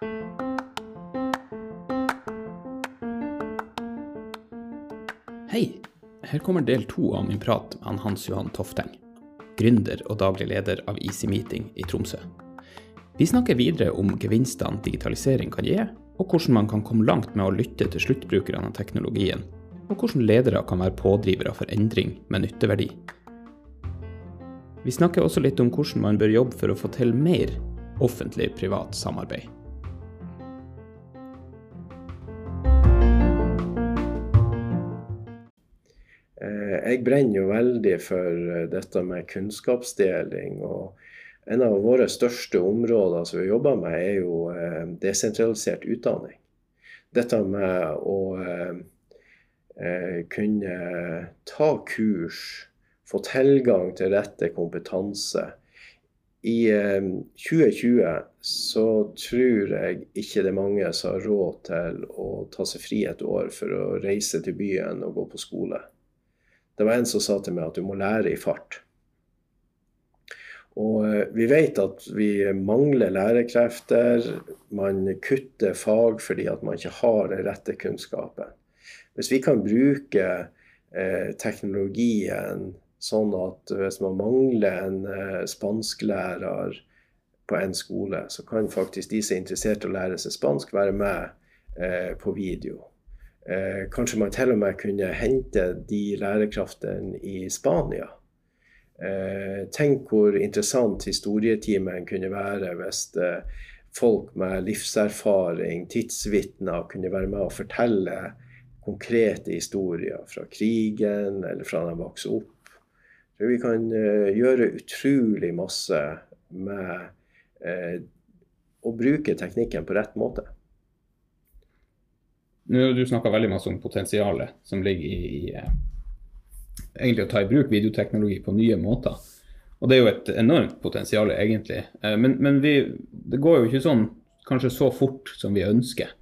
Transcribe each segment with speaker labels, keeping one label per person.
Speaker 1: Hei! Her kommer del to av min prat med Hans Johan Tofteng, gründer og daglig leder av Easy Meeting i Tromsø. Vi snakker videre om gevinstene digitalisering kan gi, og hvordan man kan komme langt med å lytte til sluttbrukerne av teknologien, og hvordan ledere kan være pådrivere for endring med nytteverdi. Vi snakker også litt om hvordan man bør jobbe for å få til mer offentlig-privat samarbeid.
Speaker 2: Jeg brenner jo veldig for eh, dette med kunnskapsdeling. og En av våre største områder som vi jobber med, er jo eh, desentralisert utdanning. Dette med å kunne ta kurs, få tilgang til rette kompetanse. I 2020 så tror jeg ikke det er mange som har råd til å ta seg fri et år for å reise til byen og gå på skole. Det var en som sa til meg at du må lære i fart. Og eh, vi vet at vi mangler lærekrefter. Man kutter fag fordi at man ikke har den rette kunnskapen. Hvis vi kan bruke eh, teknologien sånn at hvis man mangler en eh, spansklærer på en skole, så kan faktisk de som er interessert i å lære seg spansk, være med eh, på video. Eh, kanskje man til og med kunne hente de lærekraftene i Spania. Eh, tenk hvor interessant historietimen kunne være hvis eh, folk med livserfaring, tidsvitner, kunne være med og fortelle konkrete historier fra krigen eller fra de vokste opp. Så vi kan uh, gjøre utrolig masse med uh, å bruke teknikken på rett måte.
Speaker 1: Nå du snakka veldig masse om potensialet som ligger i, i eh, egentlig å ta i bruk videoteknologi på nye måter. Og det er jo et enormt potensial, egentlig. Eh, men, men vi, det går jo ikke sånn kanskje så fort som vi ønsker.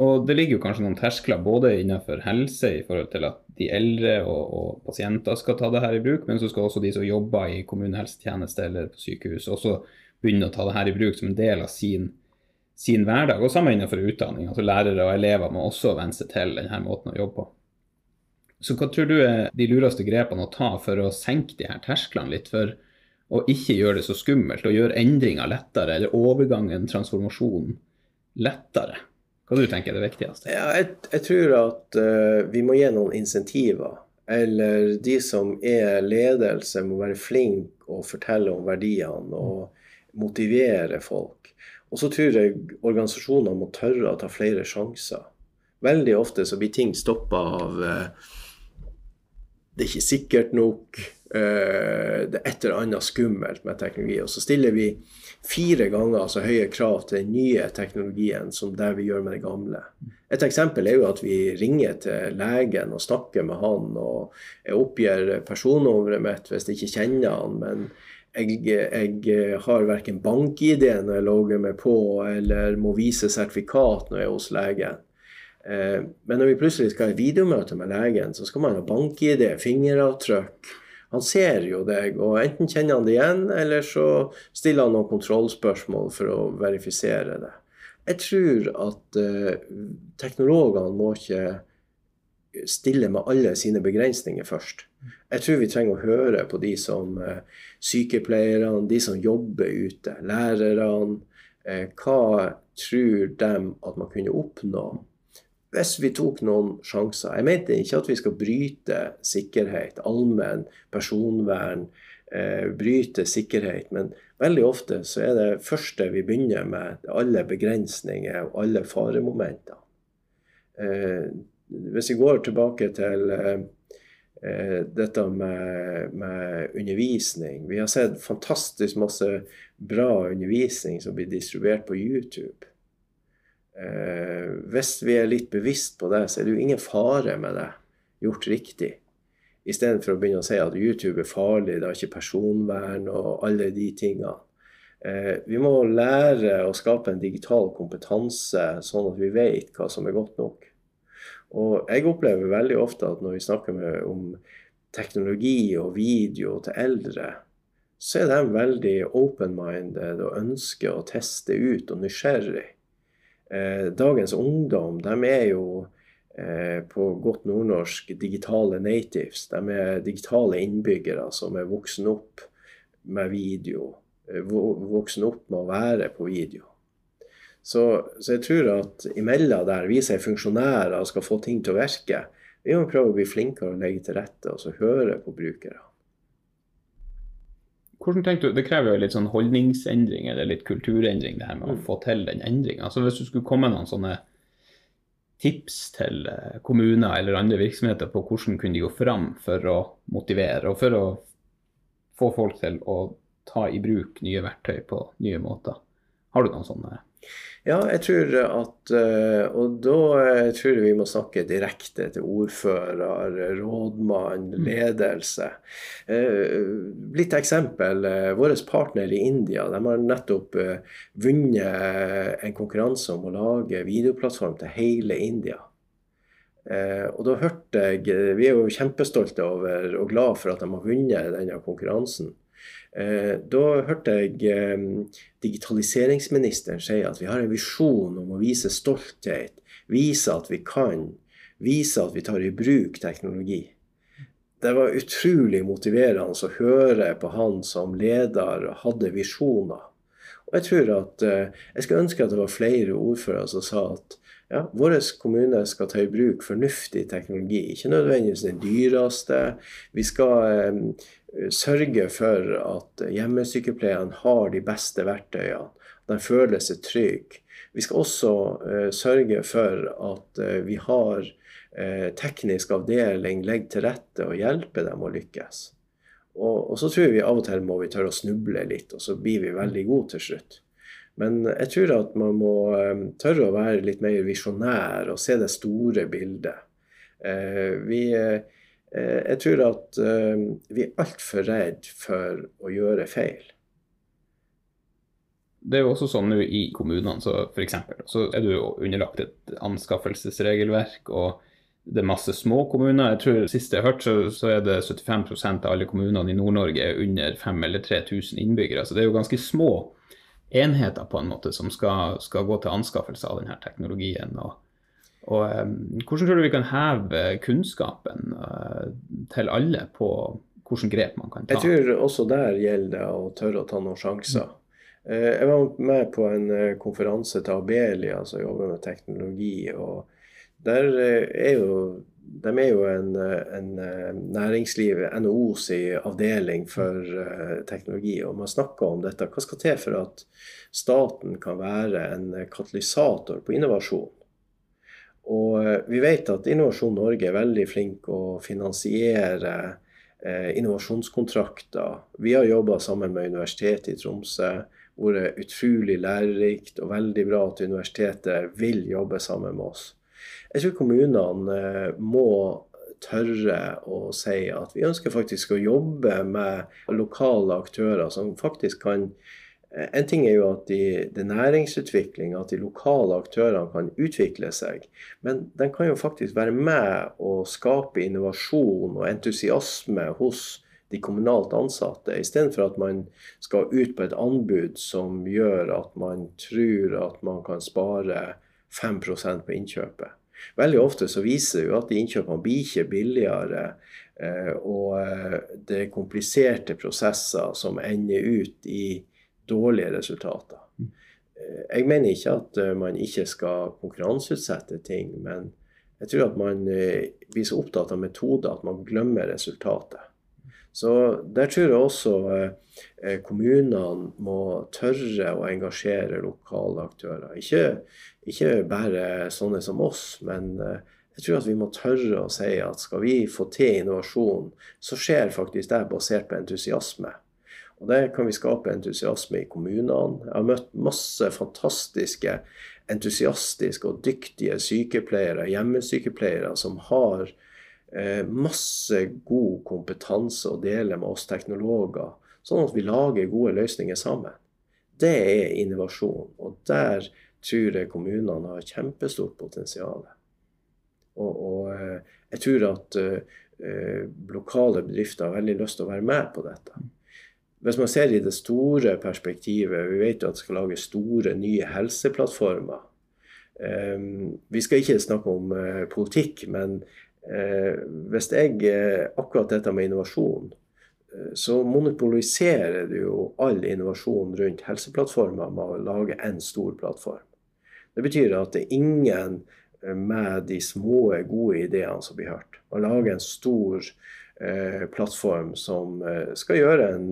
Speaker 1: Og det ligger jo kanskje noen terskler både innenfor helse i forhold til at de eldre og, og, pasienter skal ta det her i bruk, men så skal også de som jobber i kommunehelsetjeneste eller på sykehus også begynne å ta det her i bruk som en del av sin sin hverdag. Og sammen innenfor utdanning. altså Lærere og elever må også venne seg til denne måten å jobbe på. Så hva tror du er de lureste grepene å ta for å senke de her tersklene litt? For å ikke gjøre det så skummelt, og gjøre endringer lettere, eller overgangen, transformasjonen, lettere? Hva du tenker er det viktigste?
Speaker 2: Ja, jeg, jeg, tror at uh, vi må gi noen insentiver. Eller de som er ledelse, må være flinke og fortelle om verdiene og motivere folk. Og så tror jeg organisasjoner må tørre å ta flere sjanser. Veldig ofte så blir ting stoppa av eh, Det er ikke sikkert nok. Eh, det er et eller annet skummelt med teknologi. Og så stiller vi fire ganger så høye krav til den nye teknologien som det vi gjør med det gamle. Et eksempel er jo at vi ringer til legen og snakker med han, og jeg oppgir personnummeret mitt hvis jeg ikke kjenner han. men jeg, jeg har verken bank-ID når jeg logger meg på, eller må vise sertifikat når jeg er hos legen. Eh, men når vi plutselig skal ha videomøte med legen, så skal man ha bank-ID, fingeravtrykk. Han ser jo deg, og enten kjenner han det igjen, eller så stiller han noen kontrollspørsmål for å verifisere det. Jeg tror at uh, teknologene må ikke stille med alle sine begrensninger først. Jeg tror vi trenger å høre på de som eh, sykepleierne, de som jobber ute, lærerne. Eh, hva tror de at man kunne oppnå hvis vi tok noen sjanser? Jeg mente ikke at vi skal bryte sikkerhet, allmenn personvern, eh, bryte sikkerhet. Men veldig ofte så er det første vi begynner med, alle begrensninger og alle faremomenter. Hvis vi går tilbake til eh, eh, dette med, med, undervisning Vi har sett fantastisk masse bra undervisning som blir distribuert på YouTube. Eh, hvis vi er litt bevisst på det, så er det jo ingen fare med det gjort riktig. Istedenfor å begynne å si at YouTube er farlig, det har ikke personvern og alle de tingene. Eh, vi må lære å skape en digital kompetanse, sånn at vi vet hva som er godt nok. Og jeg opplever veldig ofte at når vi snakker med, om teknologi og video til eldre, så er de veldig open-minded og ønsker å teste ut og nysgjerrig. Eh, dagens ungdom de er jo eh, på godt nordnorsk digitale natives. De er digitale innbyggere som er voksen opp med video. Eh, voksen opp med å være på video. Så, så jeg tror at imellom der vi som er funksjonærer og skal få ting til å virke, vi må prøve å bli flinkere og legge til rette og så høre på brukere.
Speaker 1: Hvordan tenker du, Det krever jo litt sånn holdningsendring eller litt kulturendring, det her med å mm. få til den endringa. Altså hvis du skulle komme med noen sånne tips til eh, kommuner eller andre virksomheter på hvordan kunne de gå fram for å motivere, og for å få folk til å ta i bruk nye verktøy på nye måter. Har du noen sånne
Speaker 2: ja, jeg tror at eh, Og da eh, tror jeg vi må snakke direkte til ordfører, rådmann, mm. ledelse. Eh, litt eksempel. Vår partner i India de har nettopp vunnet en konkurranse om å lage videoplattform til hele India. Og da hørte jeg Vi er jo kjempestolte over og glad for at de har vunnet denne konkurransen. Eh, da hørte jeg eh, digitaliseringsministeren si at vi har en visjon om å vise stolthet, vise at vi kan, vise at vi tar i bruk teknologi. Det var utrolig motiverende å høre på han som leder hadde visjoner. Og jeg tror at eh, jeg skulle ønske at det var flere ordførere som sa at ja, vår kommune skal ta i bruk fornuftig teknologi. Ikke nødvendigvis den dyreste. Vi skal sørge for at hjemmesykepleierne har de beste verktøyene. De føler seg trygge. Vi skal også uh, sørge for at uh, vi har uh, teknisk avdeling legge til rette og hjelpe dem å lykkes. Og, og, så tror jeg vi av og til må vi tørre å snuble litt, og så blir vi veldig gode til slutt. Men jeg tror at man må tørre å være litt mer visjonær og se det store bildet. vi Eh, jeg tror at eh, vi er altfor redd for å gjøre feil.
Speaker 1: Det er jo også sånn i kommunene, så f.eks. så er du underlagt et anskaffelsesregelverk. og det er masse små kommuner. Jeg tror Sist jeg hørte, så, så er det 75% av alle kommunene i Nord-Norge er under 5000 eller 3000 innbyggere. Så det er jo ganske små enheter på en måte som skal, skal gå til anskaffelse av denne teknologien. og og um, Hvordan tror du vi kan heve kunnskapen uh, til alle på hvilke grep man kan ta?
Speaker 2: Jeg tror også der gjelder det å tørre å ta noen sjanser. Uh, jeg var med på en uh, konferanse til Abelia som jobber med teknologi. og der er jo, De er jo en, en næringsliv, NHOs avdeling for teknologi. og Man snakker om dette. Hva skal til for at staten kan være en katalysator på innovasjon? Og eh, vi vet at Innovasjon Norge er veldig flink å finansiere eh, innovasjonskontrakter. Vi har jobba sammen med Universitetet i Tromsø. Vært utrolig lærerikt og veldig bra at universitetet vil jobbe sammen med oss. Jeg tror kommunene eh, må tørre å si at vi ønsker faktisk å jobbe med lokale aktører som faktisk kan Eh, en ting er jo at de, det næringsutvikling, at de lokale aktørene kan utvikle seg. Men de kan jo faktisk være med å skape innovasjon og entusiasme hos de kommunalt ansatte, istedenfor at man skal ut på et anbud som gjør at man tror at man kan spare 5% på innkjøpet. Veldig ofte så viser det jo at de innkjøpene blir ikke billigere. Eh, og eh, det er kompliserte prosesser som ender ut i dårlige resultater. Eh, jeg mener ikke at man ikke skal konkurranseutsette ting, men jeg tror at man blir så opptatt av metoder at man glemmer resultatet. Så Der tror jeg også kommunene må tørre å engasjere lokale aktører. Ikke, ikke bare sånne som oss, men jeg tror at vi må tørre å si at skal vi få til innovasjon, så skjer faktisk det basert på entusiasme. Og Det kan vi skape entusiasme i kommunene. Jeg har møtt masse fantastiske, entusiastiske og dyktige sykepleiere, hjemmesykepleiere, som har eh, masse god kompetanse å dele med oss teknologer, sånn at vi lager gode løsninger sammen. Det er innovasjon. Og der tror jeg kommunene har kjempestort potensial. Og, og eh, jeg tror at uh, lokale bedrifter har veldig lyst til å være med på dette. Hvis man ser i det store perspektivet, vi vet jo at det skal lage store, nye helseplattformer. Vi skal ikke snakke om politikk, men hvis jeg Akkurat dette med innovasjon så monopoliserer du jo all innovasjon rundt helseplattformer med å lage en stor plattform. Det betyr at det er ingen med de små, gode ideene som blir hørt. Man lager en stor eh, plattform som eh, skal gjøre en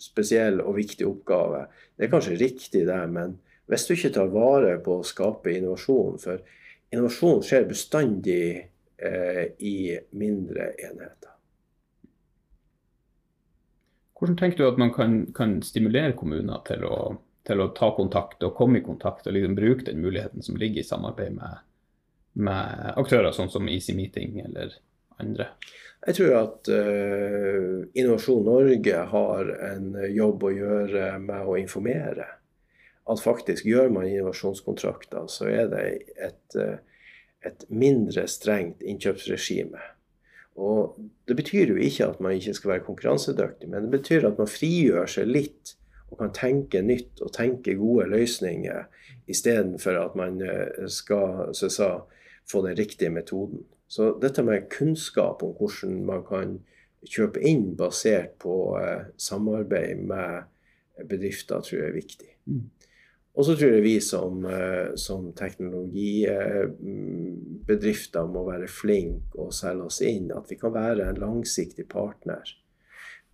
Speaker 2: spesiell og viktig oppgave. Det er kanskje riktig, det, men hvis du ikke tar vare på å skape innovasjon For innovasjon skjer bestandig eh, i mindre enheter.
Speaker 1: Hvordan tenker du at man kan, kan stimulere kommuner til å, til å, ta kontakt og komme i kontakt og liksom bruke den muligheten som ligger i samarbeid med, med aktører sånn som Easy Meeting eller andre?
Speaker 2: Jeg tror at uh, Innovasjon Norge har en jobb å gjøre med å informere. At faktisk gjør man innovasjonskontrakter, så er det et, uh, et mindre strengt innkjøpsregime. Og Det betyr jo ikke at man ikke skal være konkurransedyktig, men det betyr at man frigjør seg litt og kan tenke nytt og tenke gode løsninger, istedenfor at man eh, skal sa, få den riktige metoden. Så dette med kunnskap om hvordan man kan kjøpe inn basert på eh, samarbeid med bedrifter, tror jeg er viktig. Og så tror jeg vi som, eh, som teknologibedrifter må være flinke og selge oss inn. At vi kan være en langsiktig partner.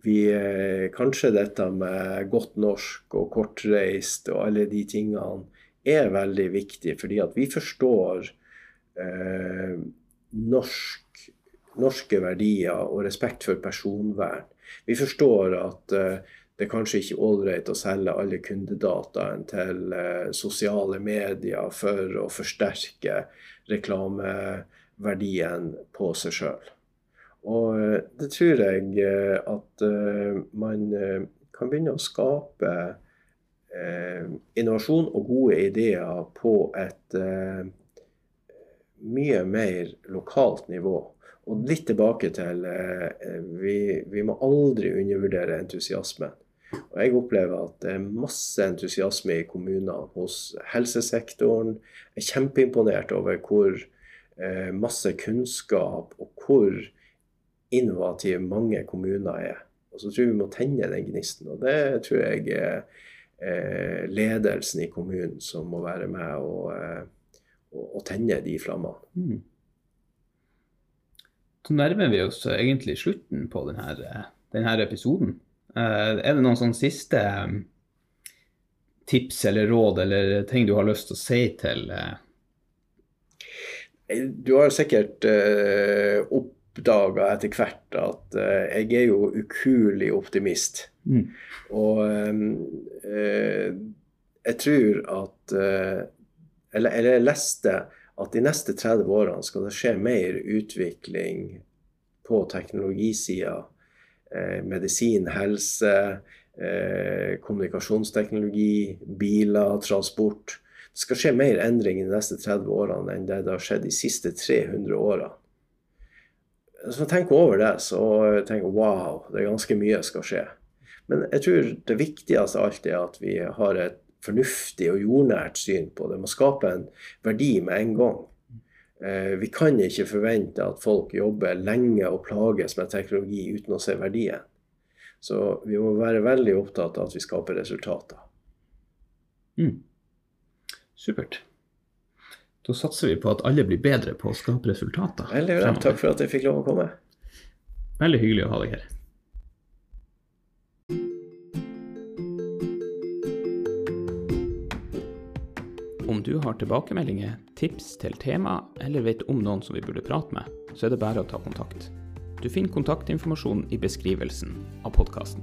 Speaker 2: Vi, eh, kanskje dette med godt norsk og kortreist og alle de tingene er veldig viktig, fordi at vi forstår eh, norsk, norske verdier og respekt for personvern. Vi forstår at uh, det er kanskje ikke ålreit å selge alle kundedataen til uh, sosiale medier for å forsterke reklameverdien på seg sjøl. Og uh, det tror jeg at man kan begynne å skape innovasjon og gode ideer på et mye mer lokalt nivå. Og litt tilbake til eh, vi, vi må aldri undervurdere entusiasmen. Og jeg opplever at det er masse entusiasme i kommunene, hos helsesektoren. Jeg er kjempeimponert over hvor eh, masse kunnskap og hvor innovative mange kommuner er. Og så tror jeg vi må tenne den gnisten. Og det tror jeg er eh, ledelsen i kommunen som må være med og eh, å, tenne de flammene. Mm.
Speaker 1: Så nærmer vi oss egentlig slutten på denne, denne episoden. Uh, er det noen sånn siste um, tips eller råd eller ting du har lyst til å si til uh...
Speaker 2: Du har sikkert uh, oppdaga etter hvert at uh, jeg er jo ukuelig optimist. Mm. Og uh, jeg tror at eller, eller jeg leste at de neste 30 årene skal det skje mer utvikling på teknologisida. Eh, medisin, helse, eh, kommunikasjonsteknologi, biler, transport. Det skal skje mer endring i de neste 30 årene enn det det har skjedd de siste 300 årene. Hvis man tenker over det, så tenker jeg wow, det er ganske mye som skal skje. Men jeg tror det viktigste av alt er at vi har et fornuftig og jordnært syn på det. må skape en verdi med en gang. Eh, vi kan ikke forvente at folk jobber lenge og plages med teknologi uten å se verdien. Så vi må være veldig opptatt av at vi skaper resultater.
Speaker 1: Mm. Supert. Da satser vi på at alle blir bedre på å skape resultater.
Speaker 2: Veldig bra. Takk for at jeg fikk lov å komme.
Speaker 1: Veldig hyggelig å ha deg her. Om du har tilbakemeldinger, tips til tema, eller vet om noen som vi burde prate med, så er det bare å ta kontakt. Du finner kontaktinformasjon i beskrivelsen av podkasten.